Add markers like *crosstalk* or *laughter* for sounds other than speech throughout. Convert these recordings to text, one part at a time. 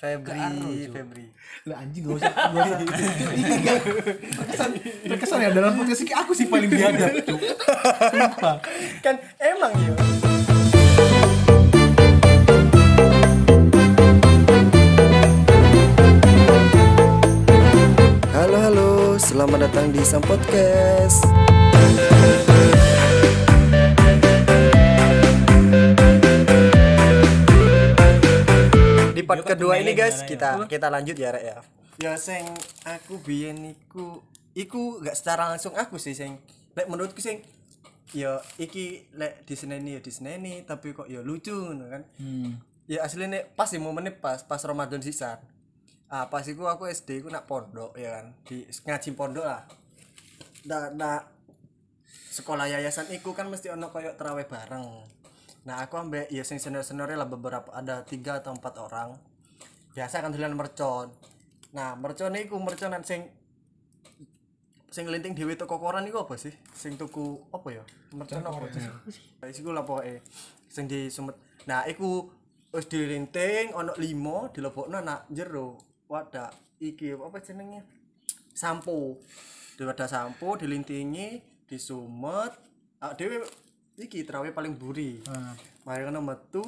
Febri, Febri. Lah anjing gak usah gak usah. Ini gak terkesan terkesan ya dalam podcast ini aku sih paling biadab. Kan emang iya. Halo halo, selamat datang di Sam Podcast. Part kedua ini guys, kita kita lanjut ya Rek ya. Ya sing aku biyen iku iku gak secara langsung aku sih sing lek menurutku sing ya iki lek di sini ya di sini tapi kok ya lucu ngono kan. Ya aslinya pas di momennya pas pas Ramadan sisan. Ah pas iku aku SD iku nak pondok ya kan di ngaji pondok lah. Nah, nah sekolah yayasan iku kan mesti ono koyo terawih bareng. Nah, aku ambek ya sing senior-senior lah beberapa ada tiga atau empat orang. Biasa kan dolan mercon. Nah, mercon iku merconan sing sing linting dhewe toko koran iku apa sih? Sing tuku apa ya? Mercon apa sih? Wis iku lah pokoke sing di Sumet. Nah, iku wis dilinting limo dilebokno nak jero. Wadah iki apa jenenge? Sampo. Diwadah sampo dilintingi disumet. Ah dhewe iki terawih paling buri. Ah. Mari kono metu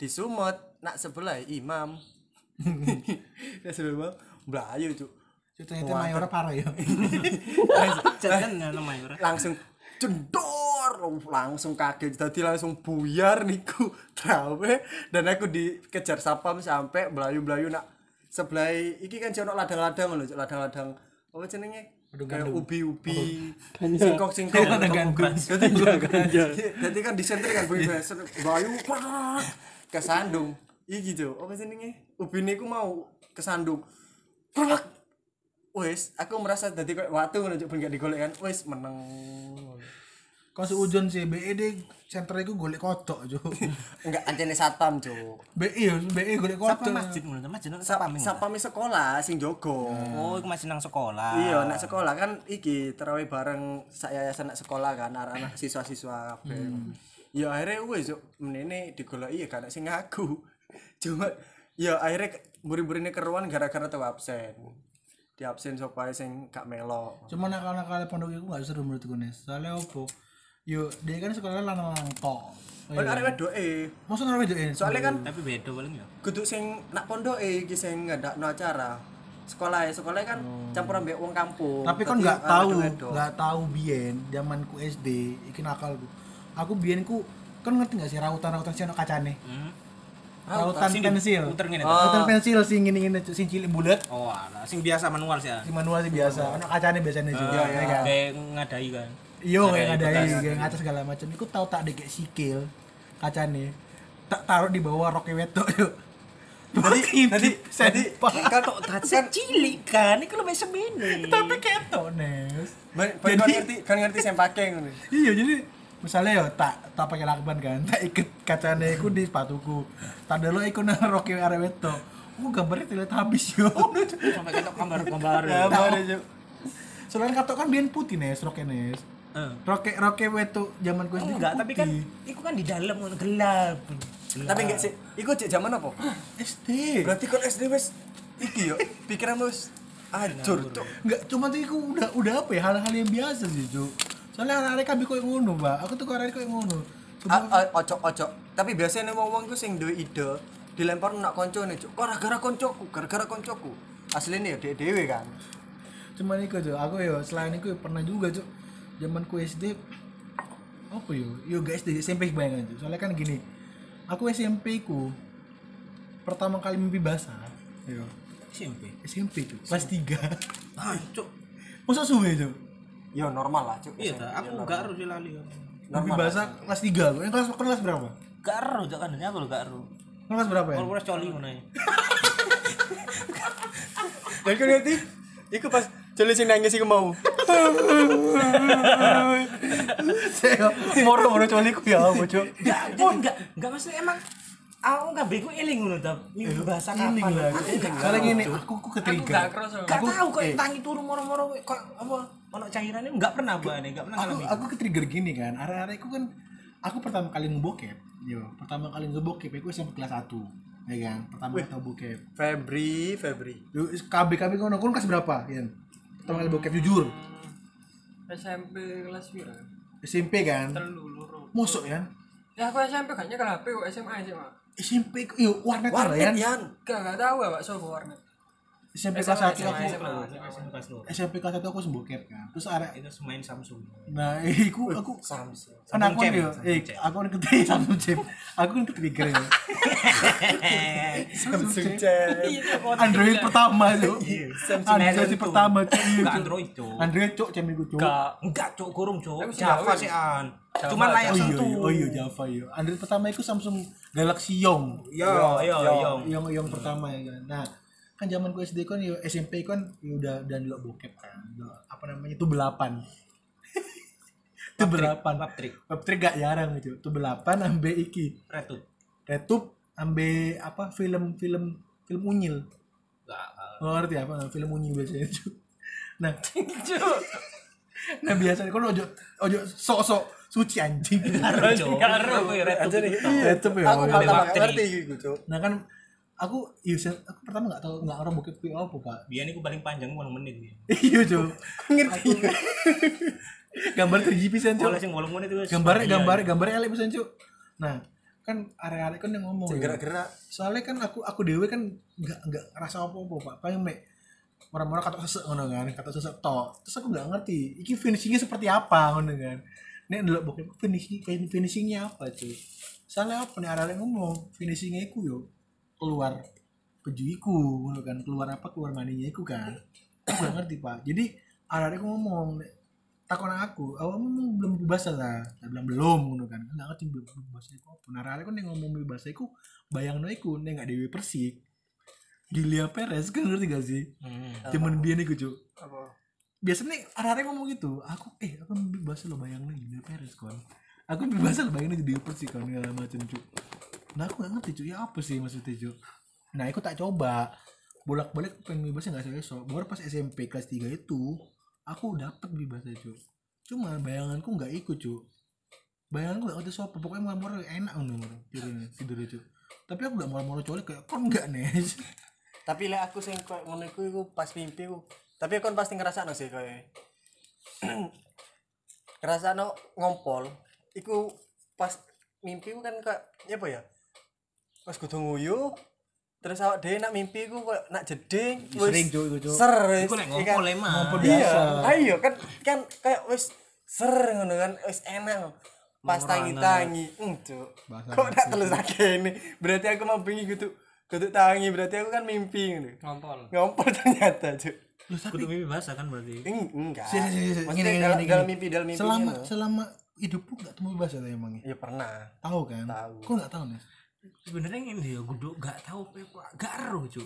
disumet nak sebelah imam. *laughs* ya sebelah Melayu cuk. Ceritanya mayora parah ya. *laughs* Jangan namanya ora. langsung jendor langsung kaget jadi langsung buyar niku trawe dan aku dikejar sapam sampai belayu-belayu nak sebelah iki kan jono ladang-ladang Cuk. ladang-ladang apa jenenge kayak ubi-ubi. Singkong-singkong. Ladang gandum. jadi jadi kan disentri kan bunyi belayu prat, kesandung. Iki jo apa jenenge ubi niku mau kesandung. Prat. wes aku merasa dadi kayak watu ngono ben gak digolek kan wes meneng Kau seujon sih BED center itu golek kotok, Cuk. *laughs* enggak anjene satpam cuk BE ya, BE golek Sapa kotok. masjid ngono, masjid nang ming. satpam sekolah sing jogo Oh, iku masih nang sekolah. iya nak sekolah kan iki terawih bareng sak yayasan nak sekolah kan anak-anak siswa-siswa kabeh ya akhirnya wes cuk menene digoleki ya kan sing ngaku *laughs* cuma ya akhirnya murid-muridnya keruan gara-gara tau absen di absen supaya sing gak melo Cuma nakal-nakal pondok itu gak seru menurutku nih. Soalnya opo? Yo, dia kan sekolahnya lanang-lanang tok. kan arek wedoke Masa nang wedoke? soalnya kan Tapi beda paling ya. kudu sing nak pondoke iki sing ngadakno acara sekolah sekolah kan campur ambek wong kampung tapi kan nggak arek tahu wedok. nggak tahu biyen zamanku SD iki nakalku aku biyen ku kan ngerti nggak sih rautan-rautan sih ono kacane Hmm. rautan Sing pensil Puter ngene. Oh. ta? rautan pensil sing ngene ngene sing cilik bulat Oh, alah, sing biasa manual sih ya. sing manual sih biasa ono kacane biasanya juga ya kan Kayak ngadai kan. Iyo kayak bekas. kayak ngatas segala macam. Iku tau tak dek sikil kacane. Tak taruh di bawah roknya wedok yuk. Jadi- jadi- jadi kan Kok *laughs* kan cilik kan, iku lebih semene. tapi ketok nes. Ba- kan Jadi- ngerti kan ngerti sing pakai ngono. Iya jadi misalnya yo tak tak pakai lakban kan tak iket kacane iku di sepatuku. Tak dulu iku nang roke arek wedok. Oh gambarnya terlihat habis yo. Sampai ketok gambar-gambar. gambar soalnya katok kan biyen putih nes roke nes Eh. roke roke wedok zaman ku SD Enggak, tapi kan iku kan di dalam ngono gelap. Gelap. tapi enggak sih iku cek zaman apa? SD berarti kan SD wes iki yo pikiran wes ajur cuk. Enggak cuma tuh iku udah udah apa ya hal-hal yang biasa sih cuk. Soalnya anak-anak kabeh koyo ngono mbak. Aku tuh anak koyo ngono. A- a- ojo ojo tapi biasanya wong wong ku sing duwe ide dilempar nak koncone cuk. Kok gara-gara koncoku? Gara-gara koncoku. Aslinya ya dhewe dhewe kan. Cuman iku cuk aku yo selain iku pernah juga cuk zaman ku SD apa yo? Yo guys di SMP bayangan cuk soalnya kan gini aku SMP ku pertama kali mimpi basah yo. SMP. SMP cuk kelas 3 Ah, cuk. masa suwe cuk? Yo normal lah cuk. Iya aku gak ero di lali. mimpi basah kelas 3 yang kelas kelas berapa? Gak ero cuk kan. Aku gak ero. kelas berapa ya? Kalau coli ngono ya. dan kan ngerti iku pas jeli sing nangis iku mau moro-moro coli ku ya apa cuk. Enggak, enggak enggak maksudnya emang aku enggak bego eling ngono ta. Minggu bahasa ini kapan? Aku enggak soalnya gini aku aku ketrigger. Gak tahu kok tangi turu moro-moro kok apa ono cairannya enggak pernah gua nih, enggak pernah aku ngalamin. aku ketrigger gini kan arah-arah aku kan aku pertama kali ngebokep yo. Pertama kali ngebokep aku SMP kelas 1 ya kan? Pertama kali tau bokep. Febri Febri. KB KB ngono kon kelas berapa kan pertama kali bokep jujur SMP kelas piro? SMP kan loro. mosok kan Ya aku SMP kan nyekel HP kok SMA SMA. SMP ku- yo warnet warnet kan Yan Gak gak tahu ya Pak Sobo warnet. SMP SMA, kelas satu aku. SMP kelas satu aku sembokep kan terus ada Itu main Samsung. nah *laughs* iku aku Samsung kan aku Cem, nih yo Samsung eh aku kan ketiga Samsung Cem aku kan ketiga ya Samsung Cem Android pertama tuh Samsung Android pertama cuk Iya, Enggak. Android, Cuk. Android cuk Cem iku cuk Gak. Enggak, Cuk, kurung. Tapi Java sih ya? an. Cuman layak Oh iya, sentuh. iya, oh iya Java iya. Android pertama itu Samsung Galaxy Young. Yo, yo, yo. Yang yang pertama ya kan. Nah, kan zaman gue SD kan ya SMP kan ya udah dan lo bokep kan. Udah, apa namanya? Itu belapan. *laughs* itu belapan. Pap trik. Web trick gak jarang gitu. Itu belapan ambe iki. Retut. Retup ambe apa film-film film unyil. Enggak. Lo ngerti apa film unyil biasanya cu. *laughs* Nah, *laughs* nah biasanya kan ojo ojo sok-sok suci anjing. Karo retut. Retup ya. aku Bakteri. ngerti gitu Nah kan aku iya sen- aku pertama nggak tahu nggak orang bokep kuwi apa pak. Biar ini paling panjang 8 menit nih. *laughs* Iya cuy. Ngerti. *laughs* gambar 3GP sen Kalau cuy. sing 8 menit itu wis- Gambar Iya, gambar gambar elek pisan cuy. Nah kan area-area kan yang ngomong. Ya. gerak-gerak Soalnya kan aku aku dewe kan nggak nggak ngerasa apa-apa pak. Paling mek orang-orang kata sesek ngono kan, kata sesek tok. Terus aku nggak ngerti, iki finishingnya seperti apa ngono kan. Nek ndelok bokep finishing finishingnya apa cuy. Soalnya apa nih area ngomong finishingnya iku yo keluar baju iku ngono kan keluar apa keluar maninya iku kan. Aku gak ngerti pak. Jadi ada aku ngomong takon aku awakmu belum bebas lah? Saya bilang belum ngono kan. Nggak ngerti belum bebas iku apa. Nah ada aku nih ngomong bebas iku bayang iku nih nggak dewi persik Gilia Perez kan ngerti gak sih? Hmm. cuman dia nih cuy Apa? biasanya ada ngomong gitu aku eh aku bebas lo bayang nih Gilia Perez kan aku bebas lo bayang nih dewi persik kan segala macam cuy nah aku gak ngerti cuy ya apa sih maksudnya cuy nah aku tak coba. Bolak balik pengen bebasnya nggak esok? Baru pas SMP kelas 3 itu aku dapet bebasnya cuy cuma bayanganku nggak ikut cuy bayanganku nggak ngerti sopo pokoknya murah-murah enak ngono tidurnya tidurnya cuy tapi aku gak murah-murah colek kayak kon nggak nih tapi lek aku sing koyo ngono iku iku pas mimpi ku. Tapi kon pasti ngerasakno sih koyo *clears throat* ngerasakno ngompol. Iku pas mimpi kan kok ya apa ya pas kudu nguyu terus awak dhewe nak mimpi ku koyo nak jeding wis sering, Cuk, iku, Cuk. ser. Iku nek Iya kan? ngompol emang. Ngompol iya biasa. ayo kan kan kayak wis ser ngono kan wis enak pas tangi-tangi entuk Bahasa kok nak terus ini berarti aku mau pengen gitu kudu tangi berarti aku kan mimpi ngono Ngompol. ngompol ternyata cuy Kudu mimpi basah kan berarti. Eng- enggak Si- si- si- si- maksudnya dalam, mimpi dalam mimpi selama gitu. selama hidupku nggak temu atau emangnya ya pernah tahu kan Tahu. kok nggak tahu nih sebenarnya ini ya gue gak tahu gak ero cu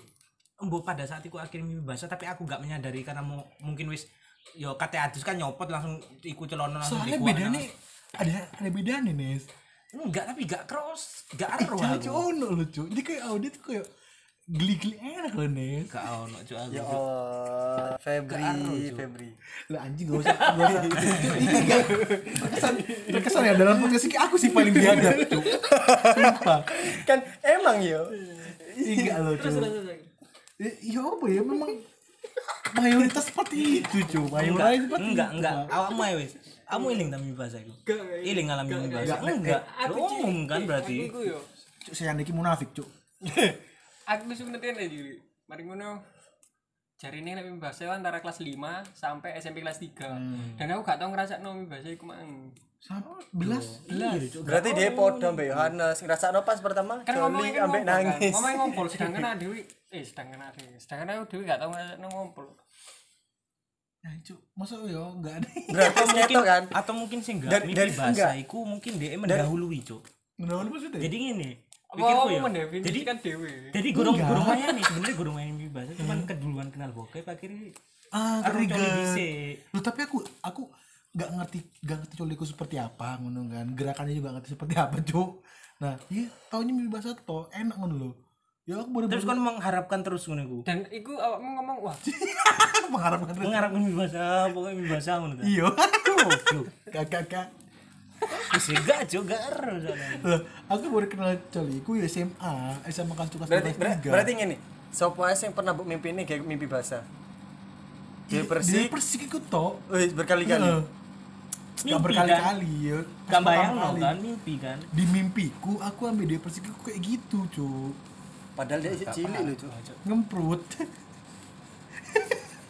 Embo pada saat itu akhirnya mimpi basah tapi aku gak menyadari karena mau mungkin wis yo kate adus kan nyopot langsung ikut celana langsung soalnya beda nih ada ada beda nih nis enggak tapi gak cross gak ero Jangan aku ono loh cuy jadi kayak audit tuh kayak geli-geli enak loh nis. Gak ono cu aku. Ya Allah Febri. Febri. Lah anjing gak usah gak usah. Terkesan terkesan ya dalam podcast ini aku sih paling biadab cuy lupa kan emang yo. Enggak loh cuy iya apa ya memang mayoritas seperti itu cuy mayoritas seperti enggak itu, enggak. Awakmu ae wis. Kamu iling tak mimpi basah iku? Iling mimpi basah? enggak. Umum kan berarti. Cuk, saya niki munafik cuk *laughs* Aku sebenarnya nih jadi. Mari ngono. Jari ini nek bahasa antara kelas 5 sampai SMP kelas 3. Dan aku gak tau ngerasa no bahasa iku mang. sama belas berarti dia podo mbak Yohanes ngerasa pas pertama Kan kan ambek ngompol kan. nangis Ngomongin ngompol sedangkan ada *laughs* Dewi eh sedangkan ada sedangkan aku Dewi gak tau ngerasa no ngompol. ya cuk masa yo enggak ada berarti mungkin kan atau mungkin sih enggak Dari- enggak. iku mungkin dia mendahului cu Nggak maksudnya jadi gini pikirku aku ya. jadi mendefinisikan Dewi. jadi gurung gurung main nih sebenarnya gurung main mimpi basah cuman keduluan kenal bokep akhirnya ah dhisik. lu tapi aku aku nggak ngerti nggak ngerti coliku seperti apa ngono kan. Gerakannya juga nggak ngerti seperti apa cuk. Nah iya taunya mimpi bahasa to enak ngono lo ya aku baru terus kan mengharapkan terus ngono iku? Dan iku awakmu ngomong wah. *laughs* Mengharapkan terus. Mengharapkan mimpi basah pokoknya mimpi basah ngono kan iya. Goblok. kakak Wis enggak juga. Lah, aku baru kenal coli ku ya SMA, SMA kelas tugas berarti kelas ber- tiga. berarti ngene sopo ae sing pernah mbok mimpi ini kayak mimpi basah dia Di persik persik iku tok. wih berkali-kali Heeh. Gak Mimpi, berkali-kali ya. Gak bayang lo kan mimpi kan. Di mimpiku aku ambil dia persik iku kayak gitu, Cuk. padahal dia cilik loh cuy Ngemprut. *laughs*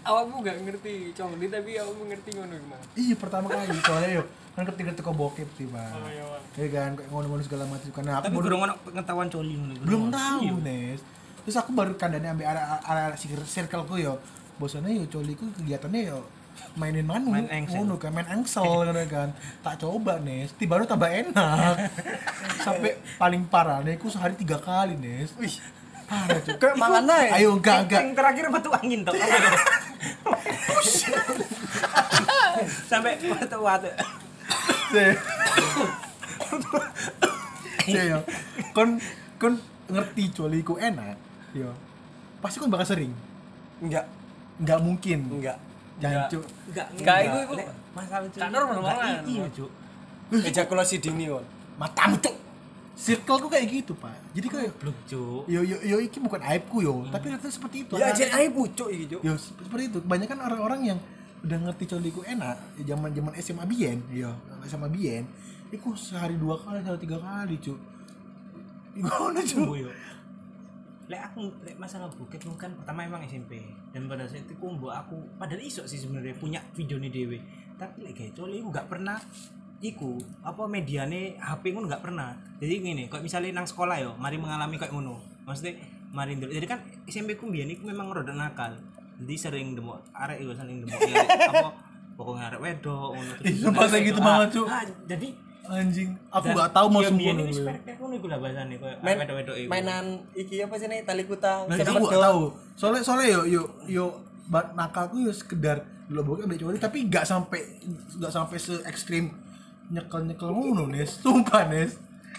awakmu gak ngerti congli tapi awakmu ngerti ngono gimana iya, pertama kali soalnya yo kan ketika teko bokep sih, Bang. oh iya Bang. Ya kan kayak ngono-ngono segala macam karena aku Tapi baru kurang ono pengetahuan coli ngono. belum ono. tahu Iya. Nes terus aku baru kandane ambil arah arah circle ku yo bosannya yo coliku kegiatannya yo mainin manu Main engsel. ngono kan main engsel ngono kan *laughs* tak coba Nes tiba baru tambah enak sampai paling parah nih aku sehari tiga kali Nes wih parah cuy kayak mangan aja ayo enggak enggak Yang terakhir batu angin toh. *laughs* Sampai. Sih yo kon kon ngerti coliku enak yo pasti kon bakal sering enggak nggak mungkin enggak jangan Enggak. Cuk. Enggak, Enggak, iku- iku masalah coli. gak normal Enggak, malah. Iya, Cuk. ejakulasi dini kon matamu cuk circle ku kayak gitu pak. Jadi kayak Blok, Cuk. yo yo yo iki bukan aibku yo. Tapi ternyata seperti itu. Ya aja aja pucuk iki cuy yo se- seperti itu. Kebanyakan orang-orang yang udah ngerti coliku enak ya zaman zaman SMA Bien yo SMA Bien iku sehari dua kali sehari tiga kali cuk. Gimana cuk. Lek aku lek masalah bukit mungkin pertama emang SMP dan pada saat itu mbok aku padahal iso sih sebenarnya punya video nih dewe tapi lek kayak coli aku nggak pernah iku apa mediane HP ngono nggak pernah jadi gini kok misalnya nang sekolah yo mari mengalami kayak ngono maksudnya mari ndelok. jadi kan SMP ku mbiyen iku memang rada nakal jadi sering demok arek yo sering demok ya, apa pokoknya arek wedok ngono Ih, sumpah kayak gitu banget, Cuk. Jadi anjing aku nggak tahu mau sembuh spek ngono iku lah bahasane koyo wedok-wedok iku. mainan iki apa sih nih tali kutang Nah, gua dong? tahu. Soalnya soalnya yo yo yo nakalku yo sekedar dulu bokep ambil tapi nggak sampai nggak sampai se ekstrim nyekel nyekel ngono nes sumpah nes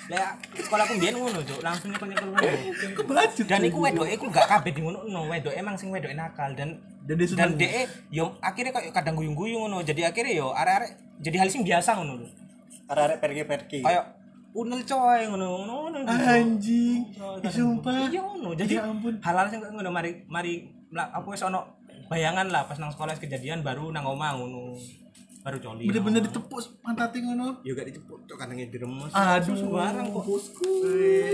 Lah sekolah aku mbiyen ngono, Cuk. Langsung nyekel-nyekel ngono. kebacut Dan iku wedoke iku gak kabeh di ngono, no. Wedok emang sing wedok nakal dan Dan dia dan. DE yo akhirnya kayak kadang guyung-guyung ngono. Jadi akhirnya yo arek-arek jadi hal sing biasa ngono lho. arek-arek pergi-pergi Kayak unel coy ngono ngono ngono. gitu. anjing sumpah Iya ngono. Jadi Ya ampun. hal-hal sing ngono mari mari apa wis ono bayangan lah pas nang sekolah kejadian baru nang omah ngono. Baru coli. bener-bener ditepuk pantatnya ngono. Yo gak ditepuk tok kadang diremes. aduh. Barang kok. bosku.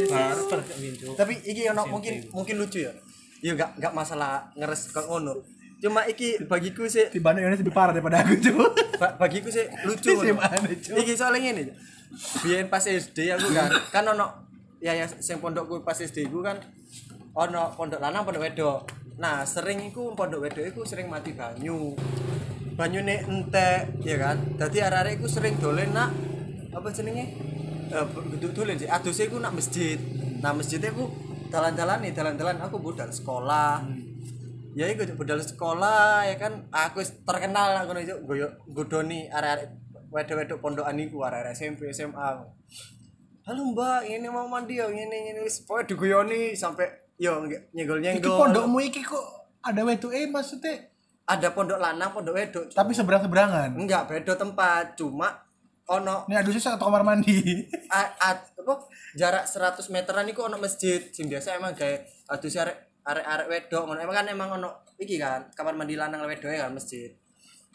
Barbar gak tapi iki ono mungkin mungkin lucu ya. Ya enggak enggak masalah ngeres kok ngono. Cuma iki bagiku sih tiba tiba lebih parah daripada aku cuy ba- bagiku sih lucu iki soalnya ngene biyen pas SD aku kan kan ono ya ya sing pondokku pas SD ku kan ono pondok lanang pondok wedok. Nah sering iku pondok wedok iku sering mati banyu banyune entek ya kan? Dadi arek-arek iku sering dolen nak apa jenenge? Eh duduk dolen sih. Adus iku nak masjid. Nah masjid iku dalan-dalan nih dalan-dalan. Aku budal sekolah. Ya iku budal sekolah ya kan? Aku terkenal aku nih goyo godoni arek-arek wedok-wedok pondokan iku arek-arek SMP SMA halo mbak ini mau mandi ya? Ini ini pokoknya diguyoni sampai yo nyenggol nyenggol pondokmu iki kok ada wetu eh maksudnya ada pondok lanang pondok wedok tapi seberang seberangan enggak beda tempat. Cuma ono ini adusnya satu kamar mandi. A, a- apa jarak 100 meteran iku ono masjid. Sing biasa emang kayak aduh arek arek arek wedok. Ngono emang kan emang ono iki kan kamar mandi lanang wedok kan masjid.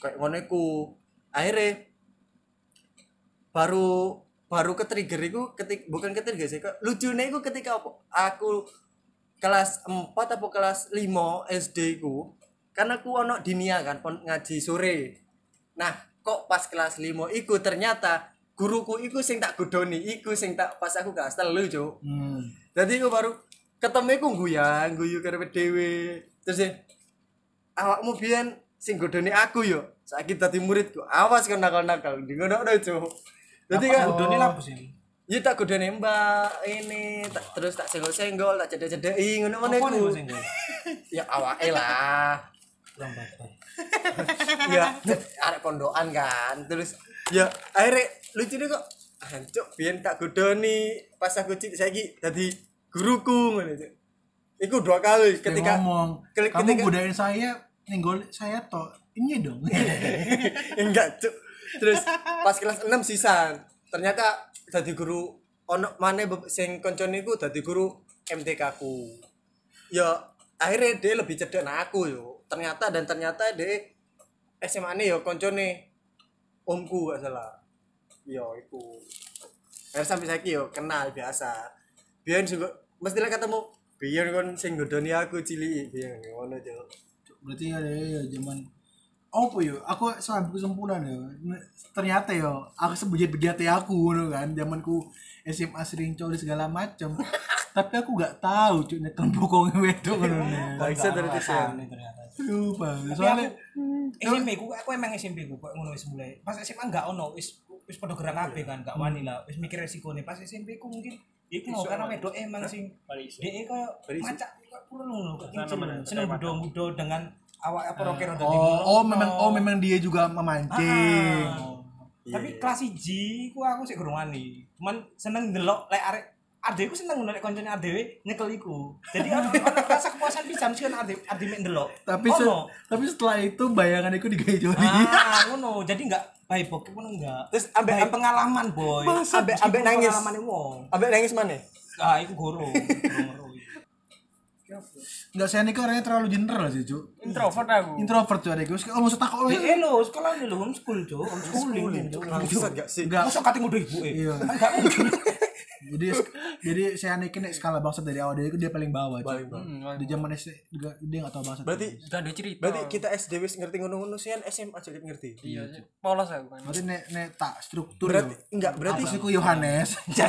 Kayak ngono iku. Akhirnya baru baru ke trigger iku ketik bukan ke trigger sih lucunya iku ketika apa aku kelas 4 apa kelas 5 SD ku karena aku ono dinia kan ngaji sore nah kok pas kelas 5 iku ternyata guruku iku sing tak godoni iku sing tak pas aku kelas telu cuk hmm. jadi aku baru ketemu aku guyang guyu karep dhewe terus ya awakmu biyen sing godoni aku yo saiki dadi muridku awas kan nakal-nakal di ngono cuk jadi kan Udone lapus ini. Ya tak godone mbak ini tak, terus tak senggol-senggol tak cedek-cedeki ngono-ngono Apa nih iku. *laughs* Ya awake lah. Kurang ya *laughs* arek pondokan kan. Terus ya akhirnya lucu deh kok. Hancuk biyen tak godoni pas aku cik saiki dadi guruku ngono. Iku dua kali Dia ketika ngomong ketika- kamu ketika- godain saya nenggol saya toh ini dong *laughs* enggak cuk. Terus pas kelas 6 sisan. ternyata dadi guru ono maneh be- sing koncone iku dadi guru MTK ku ya akhirnya dia lebih cedek aku yo ternyata dan ternyata dia SMA ini yo koncone omku gak salah. Yo iku. Akhirnya sampai saiki yo kenal biasa. Biar juga mesti lah ketemu. Biar kon sing godoni aku cilik biar ngono jo berarti ada ya zaman apa yo aku sampai kesimpulan yo N- ternyata yo aku sebujat begitu aku ngono kan. Zamanku SMA sering coli segala macam *laughs* tapi aku gak tahu cuy nyekel bokong wedok ngono. Bisa dari ternyata lupa. Tapi soalnya aku, SMP ku aku emang SMP ku kok ngono wis mulai. Pas SMA enggak ono wis wis padha gerak kabeh kan gak wani lah. Wis mikir resikone pas SMP ku mungkin iku mau karena wedok emang sing dhek koyo macak koyo pura ngono seneng budo-budo dengan awak apa rocker dadi oh oh memang oh memang dia juga memancing. Tapi kelas 1 ku aku sik gurung wani. Cuman seneng ndelok lek arek adekku seneng ndelok koncone adewe nyekel iku jadi ono ono *laughs* rasa kepuasan pisan sih kan ade ade mek ndelok tapi se- tapi setelah itu bayangan aku digawe joli Ah, *laughs* ngono. Jadi enggak baik bokep ngono enggak. Terus ambek- pengalaman, boy. ambek ambek nangis Pengalaman wong. ambek nangis mana Ah, iku goro. Enggak saya ini orangnya terlalu general sih, Cuk. introvert aku Introvert tuh adekku. Oh, maksud takut Eh lo, sekolah ini lo homeschool, Cuk. Homeschooling. Cuk. Bangsat gak sih enggak. Masa kating udah ibu eh. Iya. Enggak mungkin. Jadi jadi saya naikin nih skala bangsa dari awal dari itu dia paling bawah. Paling bawah. Hmm, di zaman SD juga dia nggak tahu bangsa berarti udah ada cerita. berarti kita SD wis ngerti ngono-ngono sih SMA juga ngerti? Iya sih. polos aku kan berarti nek nek tak struktur berarti enggak berarti aku Yohanes. Ya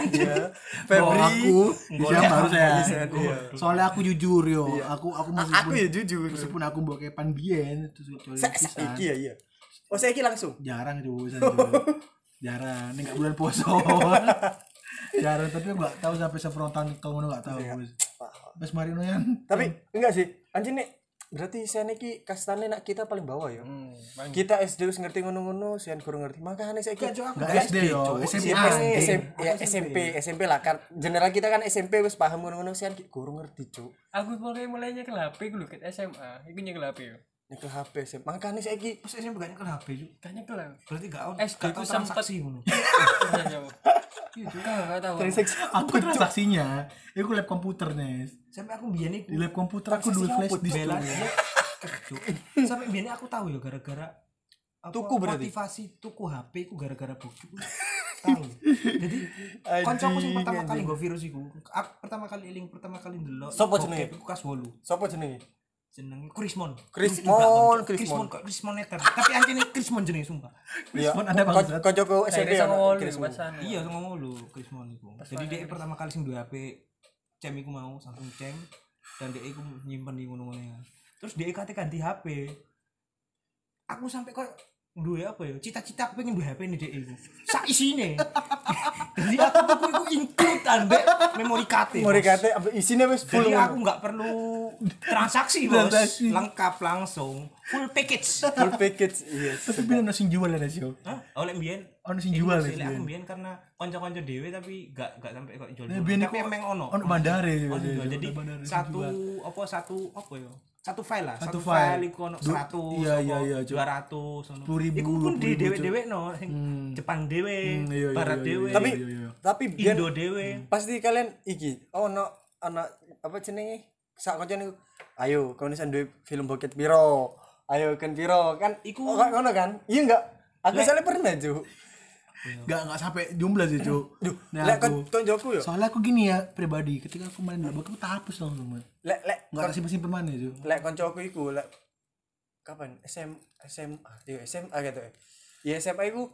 Bahwa Febri aku dia baru saya. Iya. soalnya aku jujur yo. Aku aku aku meskipun ya jujur. Meskipun aku bokepan biyen terus coy Sa- sa- iki ya iya oh saya iki langsung? Jarang tuh *laughs* jarang. Ini nggak bulan poso *laughs* jarang tapi aku nggak tahu sampai sefrontal kau ngono nggak tahu bos Bes Marino yan. Tapi enggak sih. Anjing nih berarti saya niki kastane nak kita paling bawah ya hmm, kita SD wis ngerti ngono-ngono sian kurang ngerti. Makanya saya nggak enggak SD yo. SMA SMP, ya, SMP, SMP lah. Kan. General kita kan SMP wis paham ngono-ngono. Sian kurang ngerti, Cuk. aku mulai mulai nyekel HP gue ke SMA itu nyekel HP yo. Nyekel HP SMP. Makanya saya ki Pas SMP gak nyekel HP, Cuk. kan nyekel Berarti gak ono. SD gak ku sempet. transaksi ngono. *laughs* iya juga nggak tahu transaksi aku transaksinya aku lab komputer nih Sampai aku biyen iku di lab komputer aku dulu flash dia. Cuk. Sampai biyen aku tahu ya gara-gara Tuku berarti? motivasi tuku HP ku gara-gara bokep. tahu. Jadi kancaku sing pertama kali nggo virus iku, aku pertama kali eling pertama kali ndelok. Sopo jenenge? Kas 8. Sopo jenenge? Jenenge Krismon. Krismon, Krismon Krismon. kok Krismon neter. Tapi anjene Krismon jenenge sumpah. *laughs* Iya. Krismon ada bangsat. Kocoko SMP saya ya. sama lu pasan Iya ngomong lu Krismon iku. Jadi dia pertama kali sing duwe HP cem iku mau Samsung cem dan dia iku nyimpen di ngono-ngono ya. Terus dia kate ganti HP. Aku sampai kok duwe apa ya? Cita-cita aku pengen duwe HP ini dia iku. Sak isine. *laughs* Jadi aku tuh iku include ambek memori card. Mau dikate apa isine wis full. Jadi aku nggak perlu transaksi bos, Transaksi. lengkap langsung, full package. full package. Iya. tapi dia nasi jual ada sih Hah? Oleh mbien oh nasi Iku jual masih ya lek aku mbiyen karena kanca-kanca dhewe tapi gak gak sampai kok jual. Ya, biyen Tapi emang ono. ono bandare Ono sih, jual. ono Jadi sing satu jual. apa satu apa ya? Satu file lah. Satu Satu, file. file iku ono Du- 100. iya, iya, iya, Cuk. 200 ono. 10.000, Iku pun di 20.000, dhewe-dhewe no, sing Hmm. Jepang dhewe, Hmm, iya, iya, barat iya, dhewe, iya, Tapi iya, iya. tapi Indo dhewe. pasti kalian iki oh no ana apa jenenge sak kancane iku, ayo kau nisan duwe film bokep piro ayo kan piro kan Iku- oh, ngono kan iya enggak aku soalnya pernah Ju nggak nggak sampai jumlah sih cuk. *clears throat* Nah, lek aku, kon konjoku yo soalnya aku gini ya pribadi. Ketika aku main bola aku tak hapus langsung lek lek nggak ada simpen simpen mana cuk. lek koncoku iku lek kapan? SM SMA iya SMA gitu ya. Ya SMA iku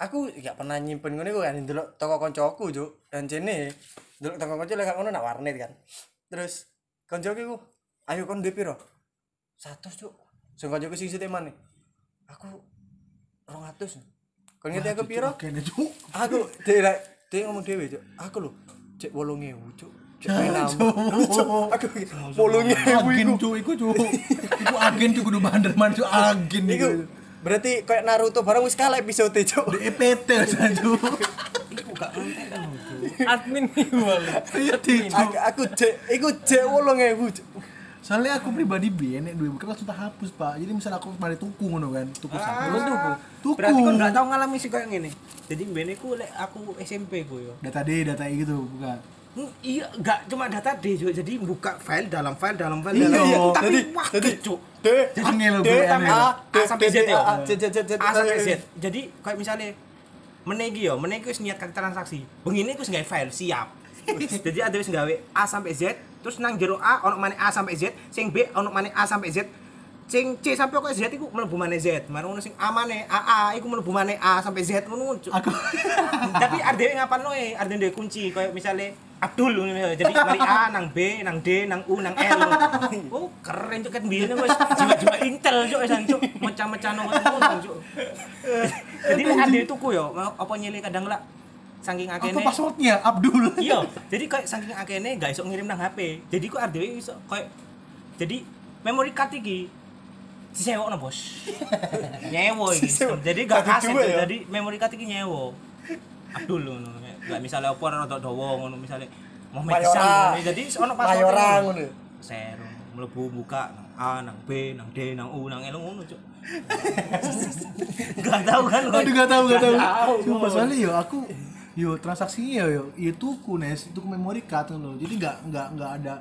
aku gak pernah nyimpen iku kan ndelok toko koncoku juk dan jene ndelok toko konco lek ngono nak warnet kan. Terus koncoku iku ayo kon duwe piro? 100 juk sing koncoku sing sithik maneh. Aku 200 kon ngerti aku piro? oke deh cuk. Aku dia dia ngomong dewe cuk. Aku lho cek 8000 cuk. Cek penam. cuk. Aku 8000 agen iku. Cuk iku cuk. *laughs* Iku agen cuk kudu bandar man cuk. Agen Iku iku. berarti kayak Naruto barang wis kalah episode cuk. di EPT cuk. Iku gak konten kan admin nih iya Aku aku cek iku cek 8000 cuk. Soalnya aku pribadi bi nek duwe bukan langsung tak hapus pak jadi misal aku mari tuku ngono kan tuku Ah, satu tuku. tuku Berarti kan nggak tahu ngalami sih kayak gini. Jadi mbene ku lek aku SMP ku yo. data D data I gitu bukan Hmm, Iya, nggak cuma data D juga. Jadi buka file dalam file dalam file Iya, dalam iya. Tapi Jadi- wah jadi- cuk. D angel D sampai A A sampai Z ya? A sampai Z. Jadi kayak misalnya menegi yo, menegi wis niat transaksi. Begini ku gawe file siap. *laughs* Jadi ada wis gawe A sampai Z, terus nang jero A ono maneh A sampai Z, sing B ono maneh A sampai Z. Sing C sampai kok Z iku mlebu maneh Z. Mari ngono sing A maneh AA iku mlebu maneh A sampai Z ngono. Aku *laughs* Tapi ardewe ngapalno e, ardewe duwe kunci kayak misalnya Abdul ngono misalnya. Jadi mari A nang B nang D nang U nang L. *laughs* Oh, keren cuk kan biyen wis jiwa-jiwa Intel cuk wis cuk mecah-mecah nang ngono cuk. *laughs* Jadi ardewe tuku yo apa nyele kadang lah saking apa akene. passwordnya Abdul Iya, jadi kayak saking akene gak iso ngirim nang HP. Jadi kok ardewe iso kayak jadi memory card iki disewokno bos. *laughs* nyewo iki. Disewa. Jadi gak kaset tuh, ya? jadi memory card iki nyewo. Abdul ngono. Gak misalnya opo rada dawa ngono misalnya Muhammad Mayora. Isan ngono. Jadi ono password. Mayora ngono. Seru mlebu buka nang A nang B nang D nang U nang L ngono cuk. *laughs* Gak tahu kan. aduh gak tahu gak tahu. Sumpah soalnya yo aku yo transaksinya yo yo tuku nes tuku memory card loh jadi nggak nggak nggak ada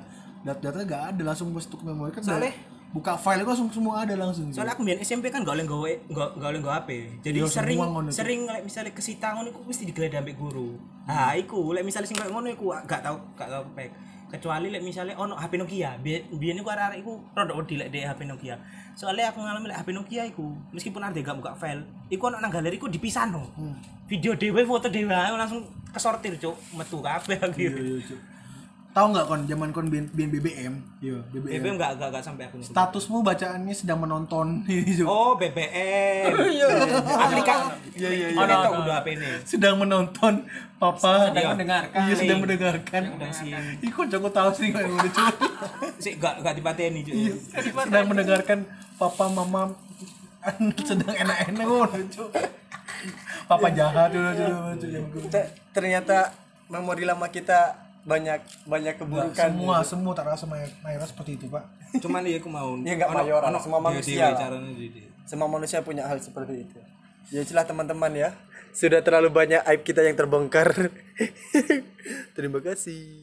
data-data nggak ada langsung bos tuku memory card Soalnya- buka file itu langsung semua ada langsung Soalnya aku biar SMP kan gak oleh gawe gak oleh gawe HP. Jadi Iya, sering sering lek misalnya kesita ngono iku mesti digeledah ambek guru. Nah, iku lek misalnya sing ngono iku gak tau gak tau pek. Kecuali lek misalnya ono HP Nokia. Biyen biyen iku arek-arek iku rada wedi lek dhek HP Nokia. Soalnya aku ngalami lek HP Nokia iku meskipun ada gak buka file, iku ono nang galeri iku dipisahno. Hmm. Video dhewe, foto dhewe ae langsung kesortir, Cuk. Metu kabeh Iya, akhirnya. iya, Cuk. Tahu nggak kon zaman kon bin, bin BBM iya BBM BBM gak gak gak sampai aku. statusmu bacaannya sedang menonton *laughs* ini Cuk. Oh, BBM. Iya. Aplikasi. Iya iya iya. Ono tok kudu HP ini. sedang menonton papa Sedang Iya. mendengarkan. iya sedang mendengarkan sih. Ih kok jangan tahu sih kayak udah Cuk. Sik gak gak dipateni cuy. Iya, sedang mendengarkan papa mama *laughs* sedang enak-enak Cuk. papa jahat dulu dulu ternyata memori lama kita banyak banyak keburukan semua semua tak rasa may- mayoritas seperti itu pak. Cuman iya aku mau. *laughs* Ya, nggak mayoran, semua manusia semua manusia punya hal seperti itu. Ya itulah teman-teman ya. Sudah terlalu banyak aib kita yang terbongkar. *laughs* Terima kasih